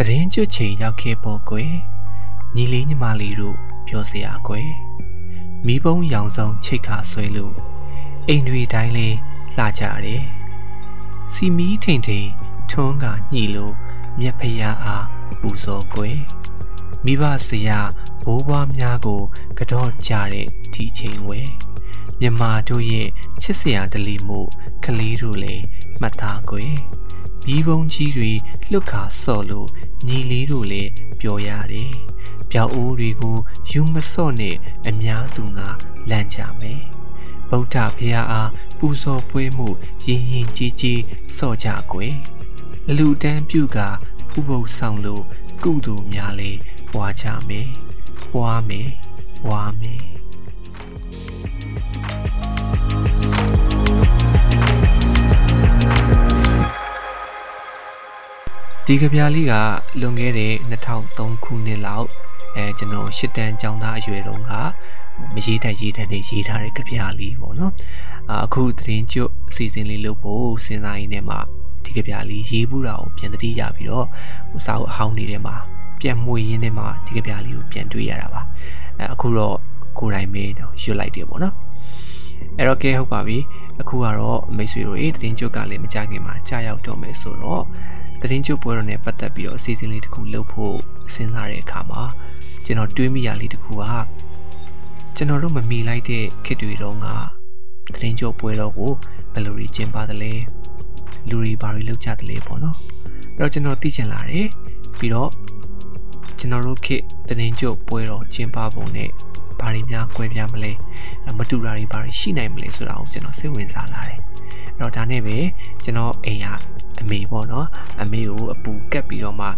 တရင်ကျွတ်ချိန်ရောက်ခဲ့ပေါ်ကွယ်ညီလေးညီမလေးတို့ပြောစရာကွယ်မိဘုံရောင်စုံချိတ်ခါဆွဲလို့အိမ်တွေတိုင်းလေးလှကြတယ်စီမီထိန်ထိန်ထွန်းကညှိလို့မြက်ဖျားအားပူဇော်ကွယ်မိဘဆရာဘိုးဘွားများကိုကတော့ကြတဲ့ဒီချိန်ဝဲမြမတို့ရဲ့ချစ်စရာဒလီမှုကလေးတို့လည်း မှတ်သားကွယ်ပြီးပုံကြီးတွေလွတ်ခါဆော့လို့ညီလေးတို့လည်းပြောရတယ်ပြောက်အိုးတွေကိုယူမဆော့နဲ့အများသူငါလန့်ကြမယ်ဗုဒ္ဓဘုရားအားပူဇော်ပွဲမှုရင်ရင်ကြီးကြီးဆော့ကြကွယ်အလူတန်းပြုကဥပုပ်ဆောင်လို့ကုသိုလ်များလဲပွားကြမယ်ပွားမယ်ပွားမယ် ဒီကြပြလေးကလွန်ခဲ့တဲ့2003ခုနှစ်လောက်အဲကျွန်တော်ရှစ်တန်းကျောင်းသားအရွယ်တုန်းကမရေးတတ်ရေးတတ်နေရေးထားတဲ့ကြပြလေးပေါ့နော်အခုသတင်းကျွတ်အစီအစဉ်လေးလုပ်ဖို့စဉ်းစားရင်းနဲ့မှဒီကြပြလေးရေးဘူးတာကိုပြန်တတိရပြီးတော့စာအုပ်အဟောင်းနေတဲ့မှာပြန်မှွေရင်းနဲ့မှဒီကြပြလေးကိုပြန်တွေ့ရတာပါအဲအခုတော့ကိုယ်တိုင်ပဲရွတ်လိုက်တယ်ပေါ့နော်အဲ့တော့ကဲဟုတ်ပါပြီအခုကတော့မိတ်ဆွေတို့အေးသတင်းကျွတ်ကလည်းမကြခင်မှာကြာရောက်တော့မယ်ဆိုတော့ သတင်းကျွတ်ပွဲတော်နဲ့ပတ်သက်ပြီးတော့အစီအစဉ်လေးတစ်ခုလုပ်ဖို့စဉ်းစားတဲ့အခါမှာကျွန်တော်တွေးမိရလေးတစ်ခုကကျွန်တော်တို့မမီလိုက်တဲ့ခေတ်တွေတုန်းကသတင်းကျွတ်ပွဲတော်ကိုဘယ်လိုကြီးကျင်းပသလဲလူတွေဘာတွေလုပ်ကြသလဲပေါ့နော်အဲ့တော့ကျွန်တော်သိချင်လာတယ်ပြီးတော့ကျွန်တော်တို့ခေတ်သတင်းကျွတ်ပွဲတော်ကျင်းပပုံနဲ့ဘာတွေများကွဲပြားမလဲမတူတာတွေဘာတွေရှိနိုင်မလဲဆိုတာကိုကျွန်တော်စိတ်ဝင်စားလာတယ်အဲ့ တော့ဒါနဲ့ပဲကျွန်တော်အိမ်ကအမေပေါ့နော်အမေကိုအပူကက်ပြီးတော့မှ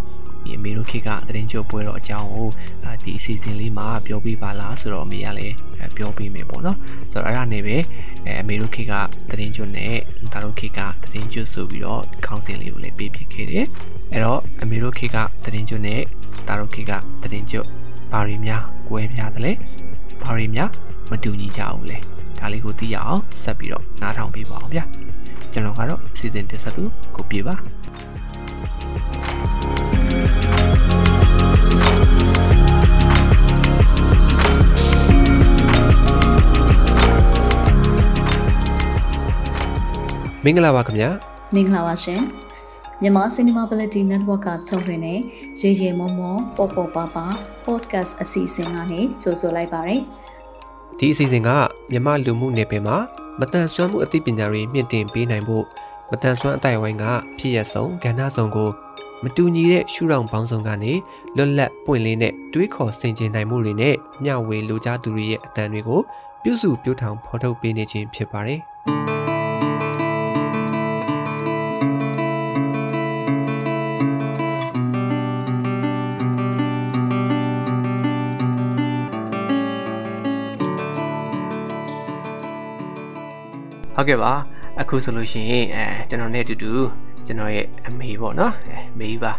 ဒီအမေတို့ခေတ်ကသတင်းကြိုပွဲတော့အကြောင်းကိုဒီအစီအစဉ်လေးမှာပြောပြပါလားဆိုတော့အမေကလည်းပြောပြမယ်ပေါ့နော်ဆိုတော့အဲ့ဒါနဲ့ပဲအမေတို့ခေတ်ကသတင်းကြိုနဲ့ဒါတို့ခေတ်ကသတင်းကြိုဆိုပြီးတော့ခေါင်းစဉ်လေးကိုလည်းပေးပြခဲ့တယ်အဲ့တော့အမေတို့ခေတ်ကသတင်းကြိုနဲ့ဒါတို့ခေတ်ကသတင်းကြိုဘာတွေများကွဲပြားတယ်လဲဘာတွေများမတူညီကြဘူးလဲ ဒါလေးကိုသိရအောင်ဆက်ပြီးတော့နားထောင်ပေးပါအောင်ဗျာကျွန်တော်ကတော့စီစဉ်တင်ဆက်သူကိုပြေပါမင်္ဂလာပါခင်ဗျာမင်္ဂလာပါရှင်မြန်မာ Cinemability Network ကထုတ်လွှင့်တဲ့ရေရေမောမောပေါ်ပေါ်ပါပါ podcast အစီအစဉ်ကနေကြိုဆိုလိုက်ပါရစေဒီအစီအစဉ်က မြန်မာလူမှုနယ်ပယ်မှာမတန်ဆွမ်းမှုအသိပညာတွေမြင့်တင်ပေးနိုင်ဖို့မတန်ဆွမ်းအတိုင်းဝိုင်းကဖြစ်ရဆုံးကဏ္ဍဆောင်ကိုမတူညီတဲ့ရှုထောင့်ပေါင်းစုံကနေလွတ်လပ်ပွင့်လင်းတဲ့တွေးခေါ်ဆင်ခြင်နိုင်မှုတွေနဲ့မျှဝေလူကြားသူတွေရဲ့အတန်တွေကိုပြုစုပြောထောင်ဖော်ထုတ်ပေးနေခြင်းဖြစ်ပါတယ် ဟုတ်ကဲ့ပါအခုဆိုလို့ရှိရင်အဲကျွန်တော်နဲ့အတူတူကျွန်တော်ရဲ့အမေပေါ့နော်အဲမေးပါ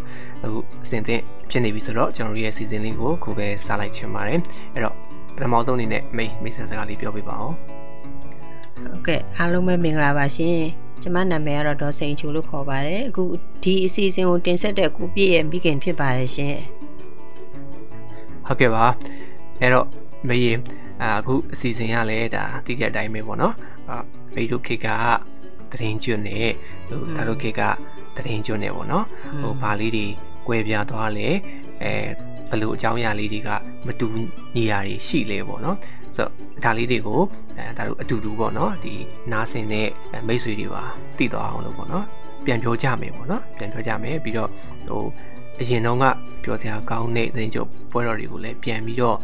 အခုအစဉ်သင့်ဖြစ်နေပြီဆိုတော့ကျွန်တော်ရဲ့စီစဉ်လေးကိုခုပဲစလိုက်ချင်ပါတယ်အဲ့တော့ပထမဆုံးအနေနဲ့မေးမိတ်ဆက်စကားလေးပြောပြပါအောင်ဟုတ်ကဲ့အားလုံးပဲမင်္ဂလာပါရှင်ကျမနာမည်ကတော့ဒေါ်စိန်ချူလို့ခေါ်ပါတယ်အခုဒီအစီအစဉ်ကိုတင်ဆက်တဲ့ကိုပြည့်ရဲ့မိခင်ဖြစ်ပါတယ်ရှင်ဟုတ်ကဲ့ပါအဲ့တော့မေးရင်အခုအစီအစဉ်ကလည်းဒါတိကျအတိုင်းပဲပေါ့နော် မိတို့ခေတ်ကသတင်းကျွတ်နဲ့ဟိုဒါတို့ခေတ်ကသတင်းကျွတ်နဲ့ပေါ့နော်ဟိုဘာလေးတွေကွဲပြားသွားလဲအဲဘလို့အကြောင်းအရာလေးတွေကမတူညီရာတွေရှိလဲပေါ့နော်ဆိုတော့ဒါလေးတွေကိုအဲဒါတို့အတူတူပေါ့နော်ဒီနားဆင်တဲ့မိတ်ဆွေတွေပါသိသွားအောင်လို့ပေါ့နော်ပြန်ပြောကြမယ်ပေါ့နော်ပြန်ပြောကြမယ်ပြီးတော့ဟိုအရင်တော့ကပြောစရာကောင်းတဲ့သတင်းကြုပ်ပွဲတော်တွေကိုလည်းပြန်ပြီးတော့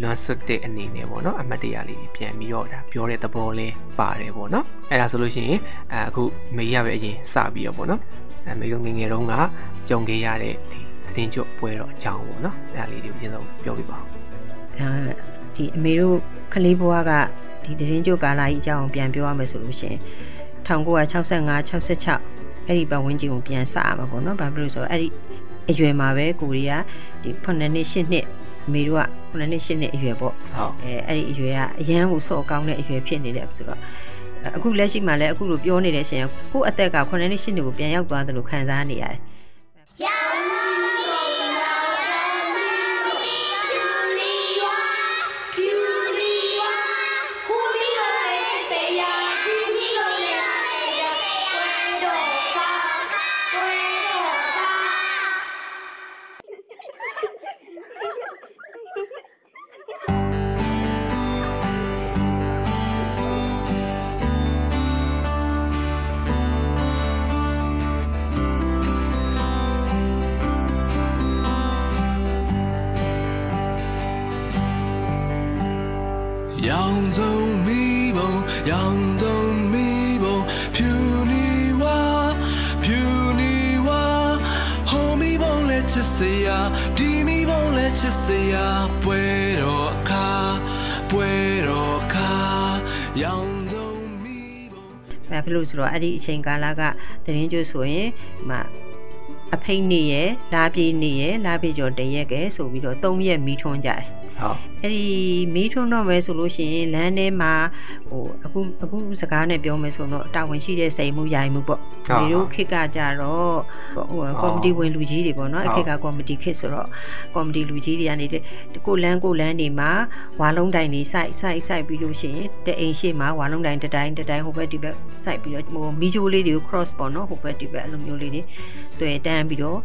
လွန်ဆွတ်တဲ့အနေနဲ့ပေါ့နော်အမှတ်တရလေးပြန်ပြီးတော့ဒါပြောတဲ့သဘောလေးပါတယ်ပေါ့နော်အဲ့ဒါဆိုလို့ရှိရင်အခုမေးရပဲအရင်စပြီးတော့ပေါ့နော်အဲမေးတို့ငငယ်တုန်းကကြုံခဲ့ရတဲ့ဒီသတင်းကြွပွဲတော့အကြောင်းပေါ့နော်အဲ့ဒါလေးတွေကိုအရင်ဆုံးပြောပြပါဦးအဲဒီအမေတို့ကလေးဘွားကဒီသတင်းကြွကာလာကြီးအကြောင်းပြန်ပြောရမယ်ဆိုလို့ရှိရင်1965 66အဲ့ဒီပတ်ဝန်းကျင်ကိုပြန်စရမှာပေါ့နော်ဘာဖြစ်လို့ဆိုတော့အဲ့ဒီအရွယ်မှာပဲကိုရီးယားဒီ9နှစ်10နှစ်အ မေတို့က9နှစ်10နှစ်အရွယ်ပေါ့ဟုတ်အဲအဲ့ဒီအရွယ်ကအရန်ကိုစော့ကောင်းတဲ့အရွယ်ဖြစ်နေတယ်ဆိုတော့အခုလက်ရှိမှာလည်းအခုလိုပြောနေတဲ့အချိန်ကိုအသက်က9နှစ်10နှစ်ကိုပြန်ရောက်သွားတယ်လို့ခံစားနေရတယ် 蒙，养走迷蒙，ဖြူနီဝါဖြူနီဝါဟိုမီဘုံလက်ချစ်စရာဒီမီဘုံလက်ချစ်စရာပွဲတော်အခါပွဲတော်အခါရောင်စုံမီဘုံ ဘာဖြစ်လို့ဆိုတော့အဲ့ဒီအချိန်ကာလကသတင်းကျွဆိုရင်ဒီမှာအဖိတ်နေရယ်လာပြေးနေရယ်လာပြေးကျော်တရက်ကဲဆိုပြီးတော့၃ရက်မီးထွန်းကြတယ် ဟုတ်အဲ့ဒီမီးထွန်းတော့မယ်ဆိုလို့ရှိရင်လမ်းထဲမှာဟိုအခုအခုစကားနဲ့ပြောမယ်ဆိုတော့တာဝန်ရှိတဲ့စိတ်မှုရိုင်မှုပေါ့ဒီလိုခစ်ကကြတော့ဟိုကော်မတီဝင်လူကြီးတွေပေါ့နော်အခစ်ကကော်မတီခစ်ဆိုတော့ကော်မတီလူကြီးတွေကနေကိုလန်းကိုလန်းတွေမှာဝါလုံးတိုင်တွေစိုက်စိုက်စိုက်ပြီးလို့ရှိရင်တအိမ်ရှိမှာဝါလုံးတိုင်တစ်တိုင်းတစ်တိုင်းဟိုဘက်ဒီဘက်စိုက်ပြီးတော့ဟိုမီဂျိုလေးတွေကို cross ပေါ့နော်ဟိုဘက်ဒီဘက်အဲ့လိုမျိုးလေးတွေတွေ့တန်းပြီးတော့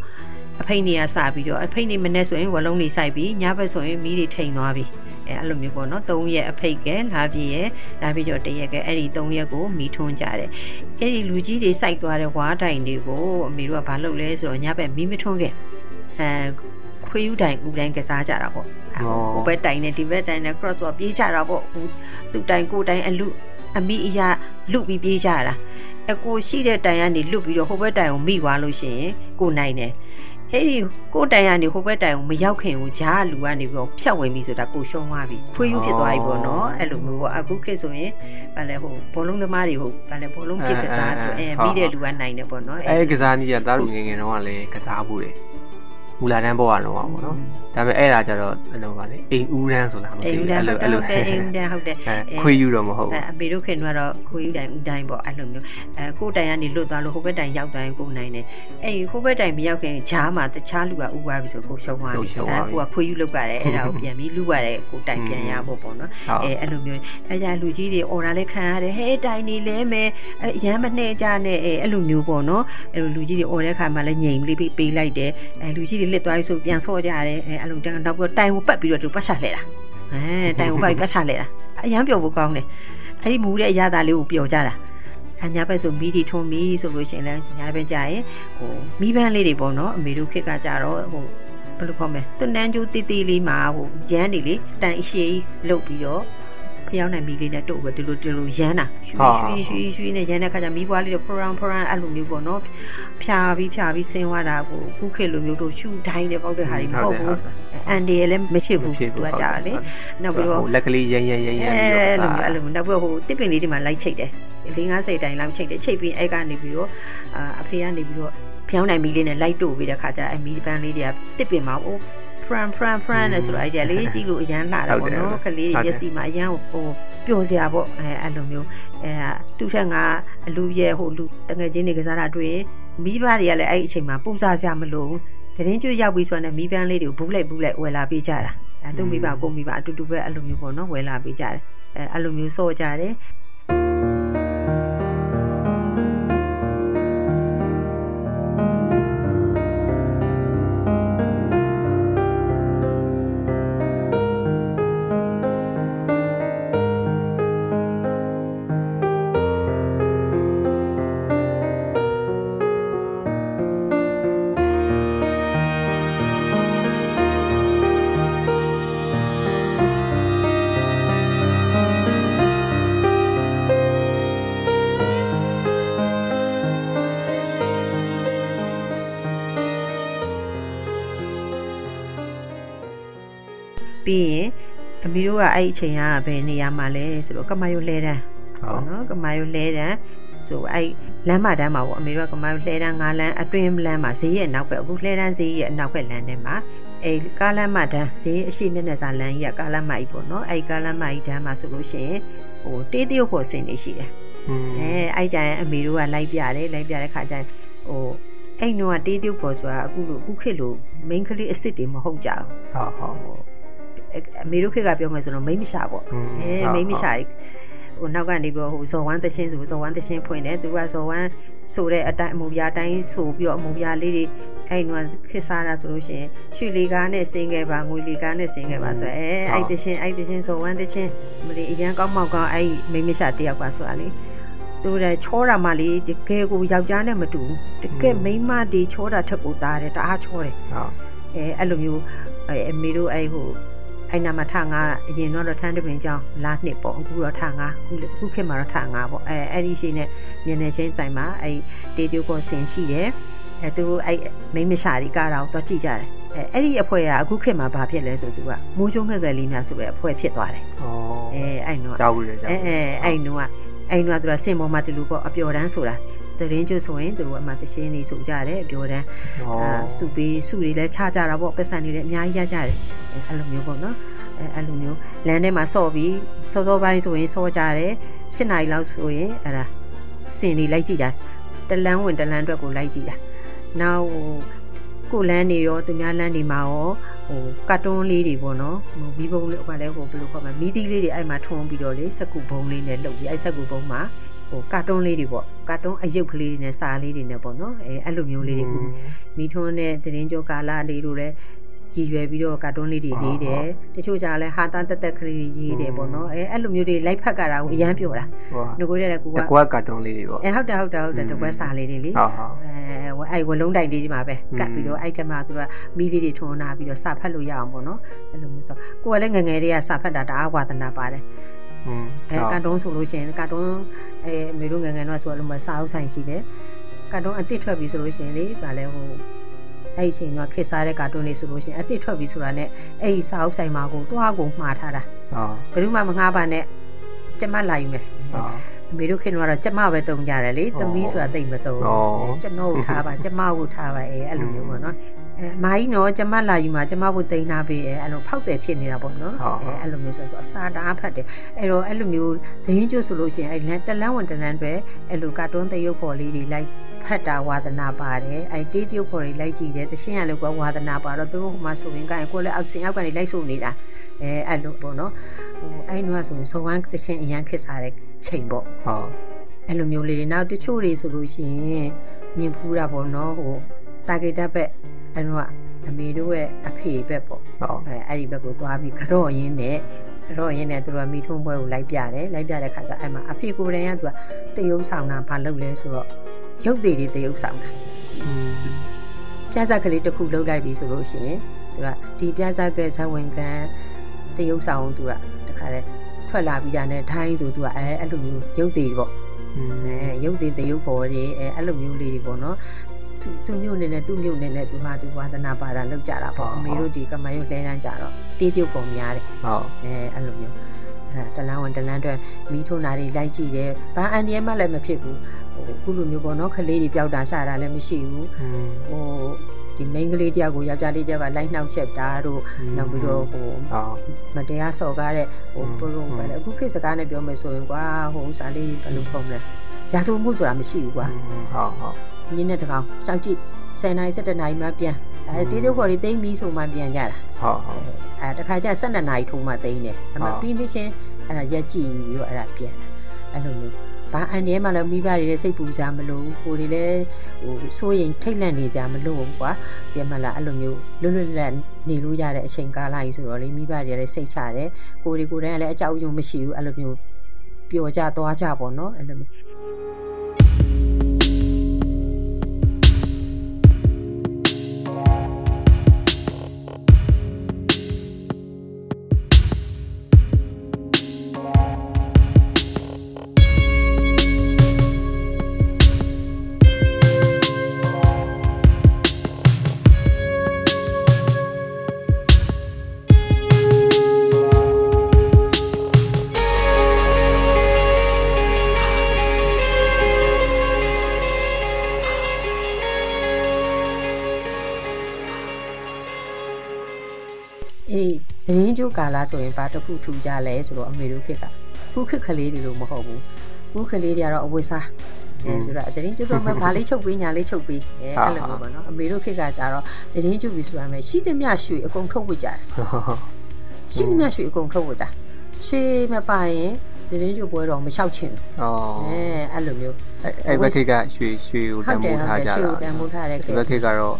အဖိတ်နေရစပြီးတော့အဖိတ်နေမနဲ့ဆိုရင်ဝလုံးနေစိုက်ပြီးညဘက်ဆိုရင်မီးတွေထိန်သွားပြီအဲအဲ့လိုမျိုးပေါ့နော်၃ရက်အဖိတ်ကဲလာပြည့်ရဲ့လာပြည့်တော့တရက်ကဲအဲ့ဒီ၃ရက်ကိုမီးထွန်းကြတယ်အဲ့ဒီလူကြီးတွေစိုက်သွားတဲ့ဝါတိုင်တွေကိုအမေတို့ကဘာလုပ်လဲဆိုတော့ညဘက်မီးမထွန်းခဲ့အဲခွေးယူတိုင်ဦးတိုင်းကစားကြတာပေါ့ဟိုဘက်တိုင်နဲ့ဒီဘက်တိုင်နဲ့ cross ဆိုပြေးကြတာပေါ့ဟိုသူတိုင်ကိုတိုင်အလူအမိအရာလူပြီးပြေးကြတာအကိုရှိတဲ့တိုင်ကနေလွတ်ပြီးတော့ဟိုဘက်တိုင်ကိုမိသွားလို့ရှိရင်ကိုနိုင်တယ် အဲ့ဒီကိုတိုင်ကနေဟိုဘက်တိုင်ကိုမရောက်ခင်ကိုဂျားလူကနေပြီးတော့ဖြတ်ဝင်ပြီဆိုတာကိုရှုံးသွားပြီဖွေးယူဖြစ်သွားပြီပေါ့နော်အဲ့လိုမျိုးပေါ့အခုခေတ်ဆိုရင်ဗာလဲဟိုဘောလုံးသမားတွေဟိုဗာလဲဘောလုံးပြစ်ကစားဆိုအဲပြီးတဲ့လူကနိုင်တယ်ပေါ့နော်အဲကစားနည်းကသားတို့ငယ်ငယ်တော့ကလည်းကစားဖို့တယ်မူလာတန်းပေါ်ကတော့ပေါ့နော် ဒါပေမဲ့အဲ့ဒါကြတော့အဲ့လိုပါလေအိမ်ဦးရန်ဆိုတာမသိအိမ်ဘူးတန်းအဲ့ဟုတ်လိုတအဲ့ယ်လိုအိမ်တန်းဟုတ်တယ်အဲခွေးယူတော့မဟုတ်အဲဘူးအမေတို့ခင်ကတော့ခွေးယူတိုင်ဦးတိုင်းပေါ့အဲ့လိုမျိုးအဲကိုတိုင်ကနေလွတ်သွားလို့ဟိုဘက်တိုင်ရောက်တိုင်းကိုနိုင်တယ်အဲ့ဒီဟိုဘက်တိုင်မရောက်ခင်ဂျားမှာတခြားလူကဥသွားပြီဆိုကိုရှုံးသွားပြီအဲကိုကခွေးယူလောက်ပါတယ်အဲ့ဒါကိုပြန်ပြီးလူရတယ်ကိုတိုင်ပြန်ရဖို့ပေါ့နော်ဟုတ်အဲအဲ့လိုမျိုးအဲကြလူကြီးတွေအော်ဒါလည်းခံရတယ်ဟဲတိုင်နေလဲမယ်အဲရမ်းမနှဲကြနဲ့အဲအဲ့လိုမျိုးပေါ့နော်အဲ့လိုလူကြီးတွေအော်တဲ့ခါမှာလည်းငြိမ်လေးပေးပေးလိုက်တယ်အဲလူကြီးတွေလစ်သွားပြီဆိုပြန်ဆော့ကြရတယ်အဲအဲ့လိုတောင်တော့တိုင်ကိုပတ်ပြီးတော့သူပတ်ချလှဲတာအဲတိုင်ကိုပတ်ပြီးပတ်ချလှဲတာအရန်ပျော်ဖို့ကောင်းတယ်အဲ့ဒီမူတဲ့အရာသားလေးကိုပျော်ကြတာအညာဘက်ဆိုမီးတီထုံးမီဆိုလို့ရှိရင်လည်းညာဘက်ကြာရင်ဟိုမီးပန်းလေးတွေပေါ့နော်အမေတို့ခေတ်ကကြတော့ဟိုဘယ်လိုခေါ်မလဲတနန်းကျိုးတီးတီးလေးမှာဟိုရမ်းနေလေတန်အရှိလုတ်ပြီးတော့ ဖျောင်းနိုင်မီးလေးနဲ့တို့ပဲဒီလိုဒီလိုရမ်းတာရွှေရွှေရွှေရွှေနဲ့ရမ်းတဲ့ခါကျမီးပွားလေးတော့ဖရန်ဖရန်အဲ့လိုမျိုးပေါ့နော်ဖြာပြီးဖြာပြီးဆင်းသွားတာကိုခုခေတ်လိုမျိုးတို့ရှူတိုင်းနဲ့ပေါက်တဲ့ဟာတွေမဟုတ်ဘူးအန်ဒီလည်းမဖြစ်ဘူးသူကကြာလေနောက်ပြီးတော့ဟိုလက်ကလေးရမ်းရမ်းရမ်းရမ်းပြီးအဲတော့အဲ့လိုမျိုးအဲ့လိုမျိုးနောက်ပြီးတော့ဟိုတစ်ပင်လေးဒီမှာလိုက်ချိတ်တယ်၄50တိုင်လောက်ချိတ်တယ်ချိတ်ပြီးအဲ့ကနေပြီးတော့အာအဖေကနေပြီးတော့ဖျောင်းနိုင်မီလေးနဲ့လိုက်တို့ပြီးတဲ့ခါကျအဲ့မီပန်းလေးတွေကတစ်ပင်မှာဟို fran fran fran နဲ့ဆိုတော့အဲ့ဒီလေးကြည့်လို့အရန်လှတာပေါ့နော်ကလေးမျက်စိမှာအရန်ဟိုပျော်စရာပေါ့အဲအဲ့လိုမျိုးအဲတူထက်ကအလူရဲ့ဟိုလူတငယ်ချင်းတွေကစားတာတွေ့ရင်မိဘတွေကလည်းအဲ့ဒီအချိန်မှာပူစားစရာမလိုဘူးသတင်းကျွရောက်ပြီးဆိုတော့မီးပန်းလေးတွေကိုဘူးလိုက်ဘူးလိုက်ဝယ်လာပေးကြတာအဲသူမိဘကိုမိဘအတူတူပဲအဲ့လိုမျိုးပေါ့နော်ဝယ်လာပေးကြတယ်အဲအဲ့လိုမျိုးစော့ကြတယ် အမီတို့ကအဲ့ဒီအချိန်ကဘယ်နေရာမှာလဲဆိုတော့ကမာယိုလဲတန်းဟုတ်နော်ကမာယိုလဲတန်းဆိုအဲ့လမ်းမတန်းမှာပေါ့အမေတို့ကကမာယိုလဲတန်းငါးလမ်းအတွင်းလမ်းမှာဈေးရဲ့နောက်ဘက်အခုလဲတန်းဈေးရဲ့အနောက်ဘက်လမ်းထဲမှာအဲ့ကားလမ်းမတန်းဈေးအရှိမျက်နှာစာလမ်းကြီးကကားလမ်းမကြီးပေါ့နော်အဲ့ကားလမ်းမကြီးတန်းမှာဆိုလို့ရှိရင်ဟိုတေးတရုတ်ဖို့ဆင်နေရှိတယ်อืมအဲအဲ့ကြရင်အမေတို့ကလိုက်ပြတယ်လိုက်ပြတဲ့ခါကျရင်ဟိုအဲ့နှောကတေးတရုတ်ဖို့ဆိုတာအခုလိုအခုခေတ်လို main ကလေးအစ်စ်တွေမဟုတ်ကြဘူးဟုတ်ဟုတ် အမေတို့ခေတ်ကပြောမယ်ဆိုတော့မိမ့်မရှာပေါ့อืมအဲဟုတ်မိမ့်မရှာကြီးဟိုနောက်ကနေပြီးတော့ဟိုဇော်ဝမ်းတချင်းဆိုဇော်ဝမ်းတချင်းဖွင့်တယ်သူကဇော်ဝမ်းဆိုတဲ့အတိုင်းအမူပြားတိုင်းဆိုပြီးတော့အမူပြားလေးတွေအဲ့နွားခစ်စားတာဆိုလို့ရှိရင်ရွှေလီကားနဲ့ဆင်းခဲ့ပါငွေလီကားနဲ့ဆင်းခဲ့ပါဆိုအဲအဲ့တချင်းအဲ့တချင်းဇော်ဝမ်းတချင်းမလီအရန်ကောင်းမောက်ကောင်းအဲ့မိမ့်မရှာတယောက်ကဆိုတာလေသူလည်းချောတာမှလေတကယ်ကိုယောက်ျားနဲ့မတူဘူးတကယ်မိန်းမတွေချောတာထက်ကိုသားတယ်တအားချောတယ်ဟုတ်အဲအဲ့လိုမျိုးအဲအမေတို့အဲ့ဟို အဲ့နာမှာထငါအရင်တော့ထန်းတပင်ကြောင်းလာနှစ်ပေါ့အခုတော့ထငါအခုအခုခေတ်မှာတော့ထငါပေါ့အဲအဲ့ဒီရှိနဲ့မျက်နှာချင်းတိုင်မှာအဲ့တေးတူကိုဆင်ရှိတယ်အဲသူအဲ့မိမရှာဒီကတော့တော့ကြည့်ကြတယ်အဲအဲ့ဒီအဖွဲကအခုခေတ်မှာဘာဖြစ်လဲဆိုသူကမူးချုံငှက်ငယ်လေးများဆိုတဲ့အဖွဲဖြစ်သွားတယ်ဩအဲအဲ့နော်ကြောက်ရကြောက်အဲအဲအဲ့နော်အဲ့နော်သူကစင်ပေါ်မှာတူလို့ပေါ့အပျော်တန်းဆိုတာ တရင်ကျွဆိုရင်သူတို့အမှတရှင်းနေဆိုကြတယ်အပျော်တန်းအာစုပေးစုတွေလည်းခြားကြတာပေါ့ပတ်စံတွေလည်းအများကြီးရကြတယ်အဲအဲ့လိုမျိုးပေါ့နော်အဲအဲ့လိုမျိုးလမ်းထဲမှာဆော့ပြီးစောစောပိုင်းဆိုရင်ဆော့ကြတယ်၈နာရီလောက်ဆိုရင်အဲ့ဒါစင်တွေလိုက်ကြည့်ကြတယ်တလန်းဝင်တလန်းအတွက်ကိုလိုက်ကြည့်တာနောက်ဟိုကိုလန်းနေရောသူများလန်းနေမှာရောဟိုကတ်တွန်းလေးတွေပေါ့နော်ဟိုမီးပုံးလေးဟိုကလည်းဟိုဘယ်လိုခေါ်မလဲမီးသီးလေးတွေအဲ့မှာထွန်းပြီးတော့လေစက်ကူဘုံလေးနဲ့လှုပ်ပြီးအဲ့စက်ကူဘုံမှာဟို ကာတွန်းလေးတွေပေါ့ကာတွန်းအယုတ်ကလေးတွေနဲ့စာလေးတွေနဲ့ပေါ့နော်အဲအဲ့လိုမျိုးလေးတွေမိထွန်းတဲ့သတင်းကြောကာလာလေးတို့လည်းကြည်ရွယ်ပြီးတော့ကာတွန်းလေးတွေရေးတယ်တချို့ကြလည်းဟာတာတက်တက်ကလေးတွေရေးတယ်ပေါ့နော်အဲအဲ့လိုမျိုးတွေလိုက်ဖက်ကတာကိုအရန်ပြောတာဟိုငကိုတဲ့ကူကတကွာကာတွန်းလေးတွေပေါ့အဲဟုတ်တယ်ဟုတ်တယ်ဟုတ်တယ်တကွက်စာလေးတွေလေဟုတ်ဟုတ်အဲအဲ့ဝလုံးတိုင်လေးဒီမှာပဲကတ်ပြီးတော့အဲ့ထက်မှသူကမီးလေးတွေထွန်းနာပြီးတော့စာဖတ်လို့ရအောင်ပေါ့နော်အဲ့လိုမျိုးဆိုကိုကလည်းငငယ်လေးကစာဖတ်တာတအားဝါသနာပါတယ်อืม အဲကာတွန်းဆိုလို့ရှိရင်ကာတွန်းအဲအမေတို့ငယ်ငယ်တော့ဆိုလို့မစာအုပ်ဆိုင်ရှိတယ်ကာတွန်းအစ်စ်ထွက်ပြီဆိုလို့ရှိရင်လေဒါလည်းဟိုအဲ့ဒီအချိန်ကခစ်စားတဲ့ကာတွန်းလေးဆိုလို့ရှိရင်အစ်စ်ထွက်ပြီဆိုတာနဲ့အဲ့ဒီစာအုပ်ဆိုင်မှာကိုတွားကိုမှားထားတာဟုတ်ဘယ်သူမှမငှားပါနဲ့ကျမလာယူမယ်ဟုတ်အမေတို့ခင်တော့ကျမပဲတုံကြတယ်လေသမီးဆိုတာတိတ်မတုံဩကျွန်တော်ကိုထားပါကျမကိုထားပါအဲအဲ့လိုမျိုးပေါ့နော် အဲမာကြီးနော်ကျမလာယူမှာကျမကိုတိန်နာပေးအဲအဲ့လိုဖောက်တယ်ဖြစ်နေတာပေါ့နော်အဲအဲ့လိုမျိုးဆိုတော့အစာတားဖတ်တယ်အဲ့တော့အဲ့လိုမျိုးသတင်းကျွတ်ဆိုလို့ရှိရင်အဲ့လန်တလန်းဝင်တလန်းတွေအဲ့လိုကာတွန်းသရုပ်ဖော်လေးတွေလိုက်ဖတ်တာဝါသနာပါတယ်အဲ့တေးတရုပ်ဖော်တွေလိုက်ကြည့်တယ်တရှင်းရလို့ကဝါသနာပါတော့သူတို့ဟိုမှာဆိုရင်ကကိုလည်းအောက်စင်အောက်ကနေလိုက်ဆိုနေတာအဲအဲ့လိုပေါ့နော်ဟိုအဲ့နွားဆိုရင်ဇော်ဝမ်းတရှင်းအရန်ခစ်စားတဲ့ချိန်ပေါ့ဟုတ်အဲ့လိုမျိုးလေးတွေနောက်တချို့တွေဆိုလို့ရှိရင်မြင်ဖူးတာပေါ့နော်ဟိုတာဂက်တက်ဘက် အဲ့တော့အမေတို့ရဲ့အဖေဘက်ပေါ့ဟုတ်အဲအဲ့ဒီဘက်ကိုသွားပြီးကတော့ရင်းနဲ့ကတော့ရင်းနဲ့သူတို့ကမိထုံးပွဲကိုလိုက်ပြတယ်လိုက်ပြတဲ့ခါကျအဲ့မှာအဖေကိုယ်တိုင်ကသူကတယုံဆောင်တာဘာလုပ်လဲဆိုတော့ရုပ်သေးတွေတယုံဆောင်တာပြဿကလေးတစ်ခုလုပ်လိုက်ပြီဆိုလို့ရှိရင်သူကဒီပြဿကဇဝင်ခံတယုံဆောင်သူကတခါလဲထွက်လာပြီးတာနဲ့ထိုင်းဆိုသူကအဲအဲ့လိုမျိုးရုပ်သေးပေါ့အဲရုပ်သေးတရုပ်ပေါ်တွေအဲအဲ့လိုမျိုးလေးတွေပေါ့နော် သူသူမြို့နေနဲ့သူ့မြို့နေနဲ့သူမှသူဝါသနာပါတာလောက်ကြတာပေါ့အမေတို့ဒီကမရုပ်လဲတန်းကြတော့တေးပြုတ်ပုံများတယ်ဟုတ်အဲအဲ့လိုမျိုးအဲတလန်းဝန်တလန်းအတွက်မီးထုံတာတွေလိုက်ကြည့်တယ်ဘာအန်ဒီယဲမှလည်းမဖြစ်ဘူးဟိုခုလိုမျိုးပေါ့နော်ခလေးတွေပျောက်တာရှာတာလည်းမရှိဘူးဟိုဒီ main ကလေးတယောက်ကိုယောက်ျားလေးတယောက်ကလိုက်နှောက်ရှက်တာတို့နောက်ပြီးတော့ဟိုမတရားစော်ကားတဲ့ဟိုပုံပုံပဲအခုခေတ်စကားနဲ့ပြောမယ်ဆိုရင်ကွာဟိုဥစားလေးဘယ်လိုပုံလဲရာဇဝမှုဆိုတာမရှိဘူးကွာဟုတ်ဟုတ် ညနေတကောင်ကြောက်ကြည့်10နာရီ17နာရီမှပြန်အဲတေးတုပ်ခေါ်လေးတိမ့်ပြီးဆိုမှပြန်ကြတာဟုတ်ဟုတ်အဲတခါကျ12နာရီထိုးမှတိမ့်တယ်အမဟုတ်ပြီးမချင်းအဲရက်ကြည့်ပြီးတော့အဲ့ဒါပြန်တယ်အဲ့လိုမျိုးဘာအန်ဒီမှလည်းမိဘတွေလည်းစိတ်ပူစရာမလိုဘူးကိုယ်တွေလည်းဟိုစိုးရင်ထိတ်လန့်နေစရာမလိုဘူးကွာဒီမှာလာအဲ့လိုမျိုးလွတ်လွတ်လပ်လပ်နေလို့ရတဲ့အချိန်ကာလကြီးဆိုတော့လေမိဘတွေလည်းစိတ်ချတယ်ကိုယ်တွေကိုယ်တိုင်ကလည်းအကြောက်အရွံ့မရှိဘူးအဲ့လိုမျိုးပျော်ကြသွားကြပေါ့နော်အဲ့လိုမျိုး ကြိုးကာလာဆိုရင်ဘာတစ်ခုထူကြလဲဆိုတော့အမေတို့ခက်ကခုခက်ကလေးတွေလို့မဟုတ်ဘူးခုခက်လေးတွေကတော့အဝိစားအဲသူကသတင်းကြိုးတော့မှဘာလေးချုပ်ပေးညာလေးချုပ်ပေးအဲအဲ့လိုမျိုးပေါ့နော်အမေတို့ခက်ကကြတော့သတင်းကြိုးပြီဆိုတာမဲ့ရှိသမျှရွှေအကုန်ထုတ်ဝစ်ကြတယ်ရှိသမျှရွှေအကုန်ထုတ်ဝစ်တာရွှေမပါရင်သတင်းကြိုးပွဲတော့မလျှောက်ချင်ဘူးအော်အဲအဲ့လိုမျိုးအဲ့အဲ့ဘက်ကကရွှေရွှေကိုတဟုတ်န်တယ်ဖိုးဟုတ်ထားတယ်ကြရွှေတာကိုတန်ဖိုးထားတဲ့ဒီကဲဘက်ကကတော့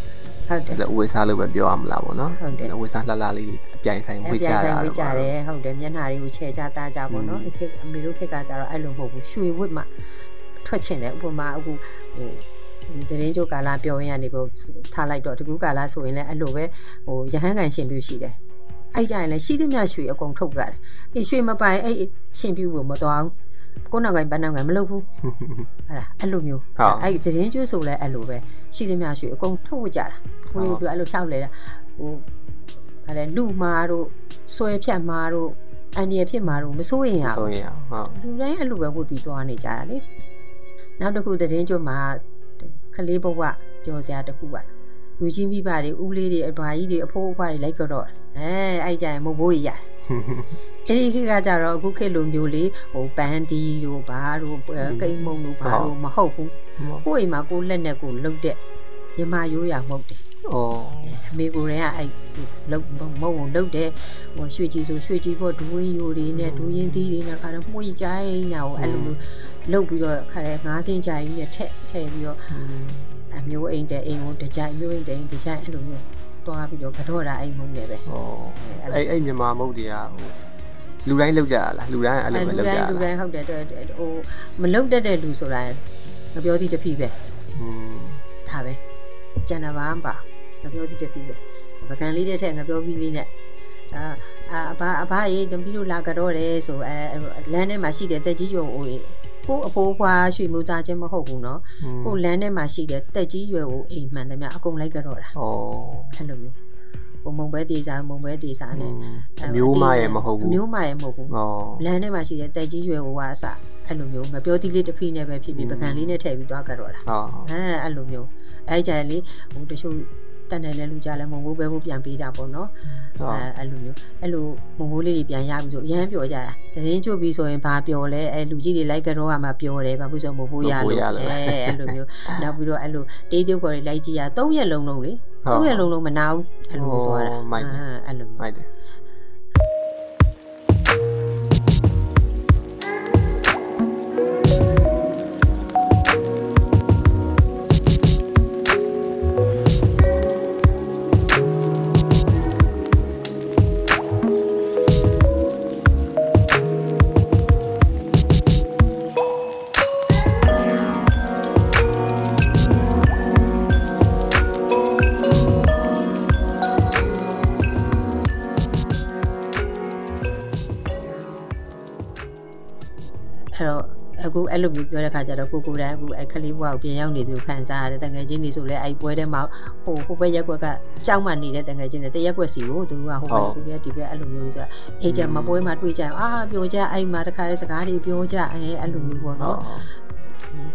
ဟုတ်တယ်ဝေစားလို့ပဲပြောရမလားပေါ့နော်ဟုတ်တယ်ဝေစားလှလှလေးအ ပြိုင်ဆိုင်ဝေအကြပြန်တာဆိုင်ဝစ်ကြပေါ့တယ်ဟုတ်တယ်မျက်နှာတွေကိုခြေချသားကြပေါ့နော်อืมအခက်အမေတို့ခက်ကကြတော့အဲ့လိုမဟုတ်ဘူးရွှေဝစ်မှထွက်ချင်တယ်ဥပမာအခုဟိုဒီသတင်းကြိုကာလာပြောရင်းကနေပေါ့ထားလိုက်တော့တကူကာလာဆိုရင်လည်းအဲ့လိုပဲဟိုရဟန်းကန်ရှင်ပြုရှိတယ်အဲ့ကြရင်လည်းရှိသမျှရွှေအကုန်ထုတ်ကြတယ်အေးရွှေမပိုင်အဲ့ရှင်ပြူကိုမတော်အောင်ကိုနောက်ကဘန်းနောက်ကမလုပ်ဘူးဟဲ့လားအဲ့လိုမျိုးဟုတ်အဲ့ဒီသတင်းကျွတ်ဆိုလဲအဲ့လိုပဲရှိသမျှရွှေအကုန်ထုတ်ဝကြတာကိုယ်ပြောအဲ့လိုရှောက်လဲတာဟို ဗါလဲလူမာတို့ဆွဲဖြတ်မာတို့အန်ရဖြစ်မာတို့မစိုးရင်ရဘူးဆိုရင်ဟုတ်လူတိုင်းအဲ့လိုပဲဝတ်ပြီးသွားနေကြတာလေနောက်တစ်ခုသတင်းကျွတ်မှာခလေးဘဝပြောစရာတစ်ခုကလူချင်းမိဘတွေဦးလေးတွေအဘွားကြီးတွေအဖိုးအဖွားတွေလိုက်ကြတော့အဲအဲ့ကြရင်မုတ်ဘိုးတွေရတယ်အဲ့ဒီခေတ်ကကြတော့အခုခေတ်လိုမျိုးလေးဟိုပန်းတီတို့ဘာတို့ကိန်းမုံတို့ဘာတို့မဟုတ်ဘူးကိုယ့်အိမ်မှာကိုယ်လက်နဲ့ကိုယ်လှုပ်တဲ့မြမရိုးရာမုတ်တယ် အော်အမေကိုယ်တိုင်ကအဲ့လှုပ်မုံုံလှုပ်တယ်ဟိုရွှေကြီးဆိုရွှေကြီးဖို့ဒူးဝင်းယိုတွေနဲ့ဒူးရင်သီးတွေနဲ့ခါတော့မှုကြီးကြိုင်းညာကိုအဲ့လိုမျိုးလှုပ်ပြီးတော့ခါလဲငါးစင်းကြိုင်းနဲ့ထက်ထည့်ပြီးတော့အမျိုးအိမ်တဲ့အိမ်ကိုတကြိုင်မျိုးအိမ်တဲ့အိမ်တကြိုင်အဲ့လိုမျိုးတွားပြီးတော့ကတော့တာအိမ်မုံနဲ့ပဲအော်အဲ့အဲ့မြန်မာမုတ်တွေကဟိုလူတိုင်းလောက်ကြရလားလူတိုင်းအဲ့လိုပဲလူလောက်ကြတိုင်းရလူလားတိုင်းဟုတ်တယ်တော်တော်ဟိုမလှုပ်တတ်တဲ့လူဆိုတာငပြောသည့်တစ်ဖိပဲอืมဒါပဲကျန်တာဘာမှမပါ ငပြောသည့်တစ်ဖိပဲပကံလေးတဲ့ထက်ငပြောပြီးလေးနဲ့အာအာအဘအဘရေတမီးတို့လာကြတော့တယ်ဆိုအဲလမ်းထဲမှာရှိတဲ့တက်ကြီးရွယ်အိုးကိုအဖိုးဖွားရွှေမျိုးသားချင်းမဟုတ်ဘူးเนาะကိုလမ်းထဲမှာရှိတဲ့တက်ကြီးရွယ်အိုးအိမ်မှန်တယ်မြအကုန်လိုက်ကြတော့တာ အော် အဲ့လိုမျိုးဟိုမုံဘဲတေစာမုံဘဲတေစာနဲ့ အမျိုးမရဲ့မဟုတ်ဘူး အမျိုးမရဲ့မဟုတ်ဘူး အော် လမ်းထဲမှာရှိတဲ့တက်ကြီးရွယ်အိုးကအစအဲ့လိုမျိုးငပြောတိလေးတစ်ဖိနဲ့ပဲဖြစ်ဖြစ်ပကံလေးနဲ့ထည့်ပြီးသွားကြတော့တာ ဟုတ် အဲအဲ့လိုမျိုးအဲ့ကြလေဟိုတချို့ တက်နေလဲလူကြလဲမုံဘိုးပဲကိုပြန်ပေးတာပေါ့နော်ဟုတ်အဲအဲ့လိုမျိုးအဲ့လိုမုံဘိုးလေးတွေပြန်ရပြီဆိုအရန်ပျော်ကြတာသတင်းကျွတ်ပြီးဆိုရင်ဘာပျော်လဲအဲလူကြီးတွေလိုက်ကတော့ကမှပျော်တယ်ဘာဖြစ်ဆိုမုံဘိုးရလို့အဲအဲ့လိုမျိုးနောက်ပြီးတော့အဲ့လိုတေးသေးခေါ်တွေလိုက်ကြည့်ရ၃ရက်လုံးလုံးလေ၃ရက်လုံးလုံးမနာဘူးအဲ့လိုမျိုးသွားတာအဲ့လိုမျိုး အဲ့တော့အခုအဲ့လိုမျိုးပြောတဲ့ခါကျတော့ကိုကိုယ်တိုင်အခုအဲ့ခလေးဘွားကိုပြင်ရောက်နေသူခံစားရတယ်တငယ်ချင်းတွေဆိုလဲအဲ့ပွဲထဲမှာဟိုဟိုဘက်ရက်ကွက်ကကြောက်မှနေတဲ့တငယ်ချင်းတွေတရက်ကွက်စီကိုသူတို့ကဟိုဘက်ကိုပြဒီဘက်အဲ့လိုမျိုးဆိုတာအေးကြမပွဲမှာတွေ့ကြအာပြောကြအဲ့မှာတခါတဲ့စကားတွေပြောကြအဲအဲ့လိုမျိုးပေါ့ဟုတ်နော်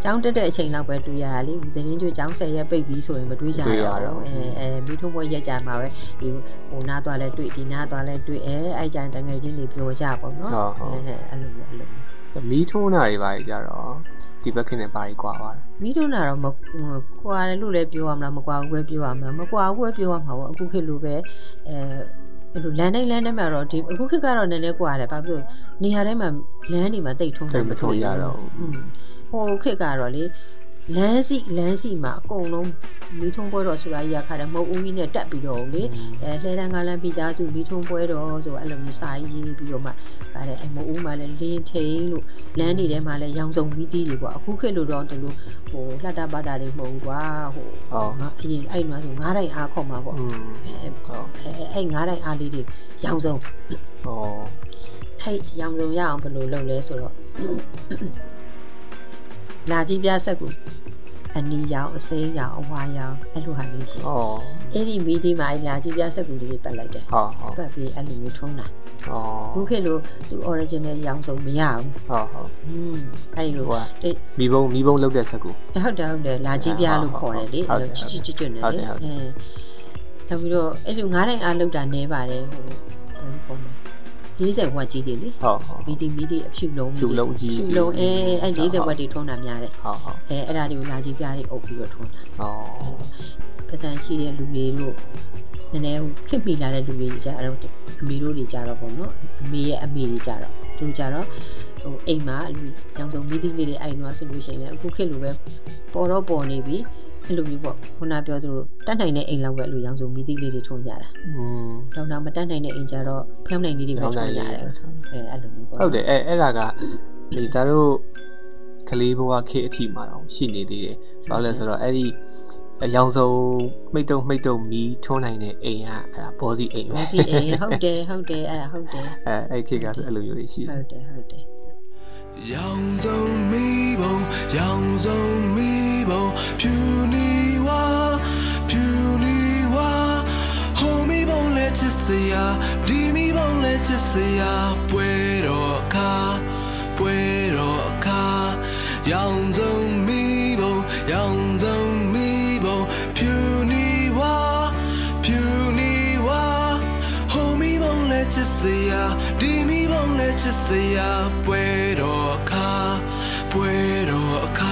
ကျောင်းတက်တဲ့အချိန်လောက်ပဲတွေ့ရတာလေသတင်းကျွကျောင်းဆက်ရက်ပိတ်ပြီးဆိုရင်မတွေ့ကြရတော့အဲအဲမိထုံးပွဲရက်ကြမှာပဲဒီဟိုနားသွားလဲတွေ့ဒီနားသွားလဲတွေ့အဲအဲ့ကြတငယ်ချင်းတွေပြောကြပေါ့နော်အဲအဲ့လိုမျိုးအဲ့လိုမျိုးမီးထိုးနာတွေပါကြတော့ဒီဘက်ခင်နဲ့ပါရီကွာသွားတယ်မိတို့နာတော့မကွာတယ်လို့လည်းပြောရမလားမကွာဘူးပဲပြောရမလားမကွာဘူးပဲပြောရမှာပေါ့အခုခေတ်လိုပဲအဲအဲ့လိုလမ်းတိုင်းလမ်းတိုင်းမှာတော့ဒီအခုခေတ်ကတော့နည်းနည်းကွာတယ်ဘာဖြစ်လို့နေရာတိုင်းမှာလမ်းတွေမှာတိတ်ထုံးတိတ်မထုံရတော့ဘူး ဟိုခေတ်ကတော့လေလမ်းစီလမ်းစီမှာအကုန်လုံးမိထုံးပွဲတော်ဆိုတာကြီးရခါတယ်မဟုတ်ဦးကြီးနဲ့တက်ပြီးတော့လေအဲလှဲတန်းကားလမ်းပြီးသားစုမိထုံးပွဲတော်ဆိုအဲ့လိုမျိုးစာရေးပြီးတော့မှဗါတယ်အမဦးမှလည်းလင်းထိန်လို့လမ်းတွေထဲမှာလည်းရောင်စုံပြီးသေးတယ်ပေါ့အခုခေတ်လိုတော့ဒီလိုဟိုလှတ္တပါတာတွေမဟုတ်ဘူးကွာဟိုဟုတ်ငါအရင်အဲ့မှာဆိုငါးတိုင်အားခေါ်မှာပေါ့อืมအဲဟုတ်အဲအဲ့ငါးတိုင်အားလေးတွေရောင်စုံဟောအဲ့ရောင်စုံရအောင်ဘယ်လိုလုပ်လဲဆိုတော့ လာကြီးပြဆက်ကူအနီရောင်အစိမ်းရောင်အဝါရောင်အဲ့လိုဟာလေးရှိဟောအဲ့ဒီမီဒီမှာအဲ့လာကြီးပြဆက်ကူလေးတွေပတ်လိုက်တယ်ဟုတ်ဟုတ်ပတ်ပြီးအဲ့လိုမျိုးထုံးတာဟောခုခေတ်လိုသူ original ရောင်စုံမရဘူးဟုတ်ဟုတ်ဟွန်းအဲ့လိုဟိုကတိတ်မီဘုံမီဘုံလောက်တဲ့ဆက်ကူဟုတ်တယ်ဟုတ်တယ်လာကြီးပြလို့ခေါ်တယ်လေဟုတ်တယ်အဲ့လိုချစ်ချစ်ချွတ်ချွတ်နဲ့ဟုတ်လေတယ်ဟုတ်တယ်အဲနောက်ပြီးတော့အဲ့လိုငါးတိုင်အားလောက်တာနဲပါတယ်ဟိုဟိုပုံမှာ 40ဝက်ကြီးတွေလေဟုတ်ဟုတ်မီဒီမီဒီအဖြူလုံးဖြူလုံးကြီးဖြူလုံးအဲအဲ့40ဝက်တွေထုံးတာများတယ်ဟုတ်ဟုတ်အဲအဲ့ဒါတွေကိုလာကြီးပြားတွေအုပ်ပြီးတော့ထုံးတာဟောပစံရှိတဲ့လူတွေလို့နည်းနည်းဟိုခစ်မိလာတဲ့လူတွေကြတော့အမေတို့တွေကြတော့ပေါ့နော်အမေရဲ့အမေတွေကြတော့သူကြတော့ဟိုအိမ်မှာလူရောင်စုံမီဒီလေးတွေအိုင်နွားဆိုလို့ရှိရင်လည်းအခုခေတ်လိုပဲပေါ်တော့ပေါ်နေပြီ အဲ့လိုမျိုးပေါ့ခုနပြောသလိုတတ်နိုင်တဲ့အိမ်လောက်ပဲလူရောင်စုံမီဒီလေးတွေထုံးကြတာ อืม တော့တော့မတတ်နိုင်တဲ့အိမ်ကြတော့ဖျောင်းနိုင်လေးတွေပဲ ဟောင်း ထုံး နိုင် ကြ လေး တယ်အဲအဲ့လိုမျိုးပေါ့ ဟုတ်တယ်အဲအဲ့ဒါကဒီဒါတို့ကလေးဘဝခေတ်အထိမှာတော့ရှိနေသေးတယ်။ဘာလို့လဲဆိုတော့အဲ့ဒီ အယောင်ဆုံးမိတ်တုံမိတ်တုံမီးထွန်းနိုင်တဲ့အိမ်ကအဲ့ဒါဘောစီအိမ်ပဲ ဘောစီအေးဟုတ်တယ်ဟုတ်တယ်အဲ့ဒါဟုတ်တယ် အဲအဲ့ခေတ်ကဆိုအဲ့လိုမျိုးတွေရှိတယ် ဟုတ်တယ်ဟုတ်တယ် 阳宗密布，阳宗密 people, Puniwa, Puniwa, homie bon let you see ya, dimi bon let you see ya, puero acá, puero acá, young don't me bo, young don't me bo, Puniwa, Puniwa, homie bon let you see ya, dimi bon let you see ya, puero acá, puero acá.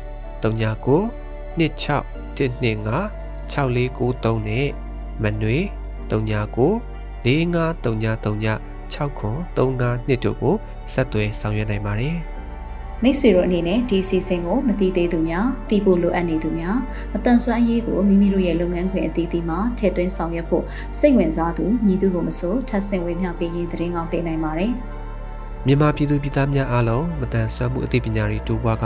39 26 125 6493နဲ့မနွေ39 453939 6935တို့ကိုဆက်သွယ်ဆောင်ရွက်နိုင်ပါတယ်မိတ်ဆွေတို့အနေနဲ့ဒီအစီအစဉ်ကိုမသိသေးသူများသိဖို့လိုအပ်နေသူများမတန်ဆွမ်းရေးကိုမိမိတို့ရဲ့လုပ်ငန်းခွင်အသီးသီးမှာထည့်သွင်းဆောင်ရွက်ဖို့စိတ်ဝင်စားသူညီသူကိုမဆိုထပ်ဆင့်ဝေမျှပေးရေးသတင်းကောင်းပေးနိုင်ပါတယ်မြန်မာပြည်သူပြည်သားများအားလုံးမတန်ဆွမ်းမှုအသိပညာတွေတိုးပွားက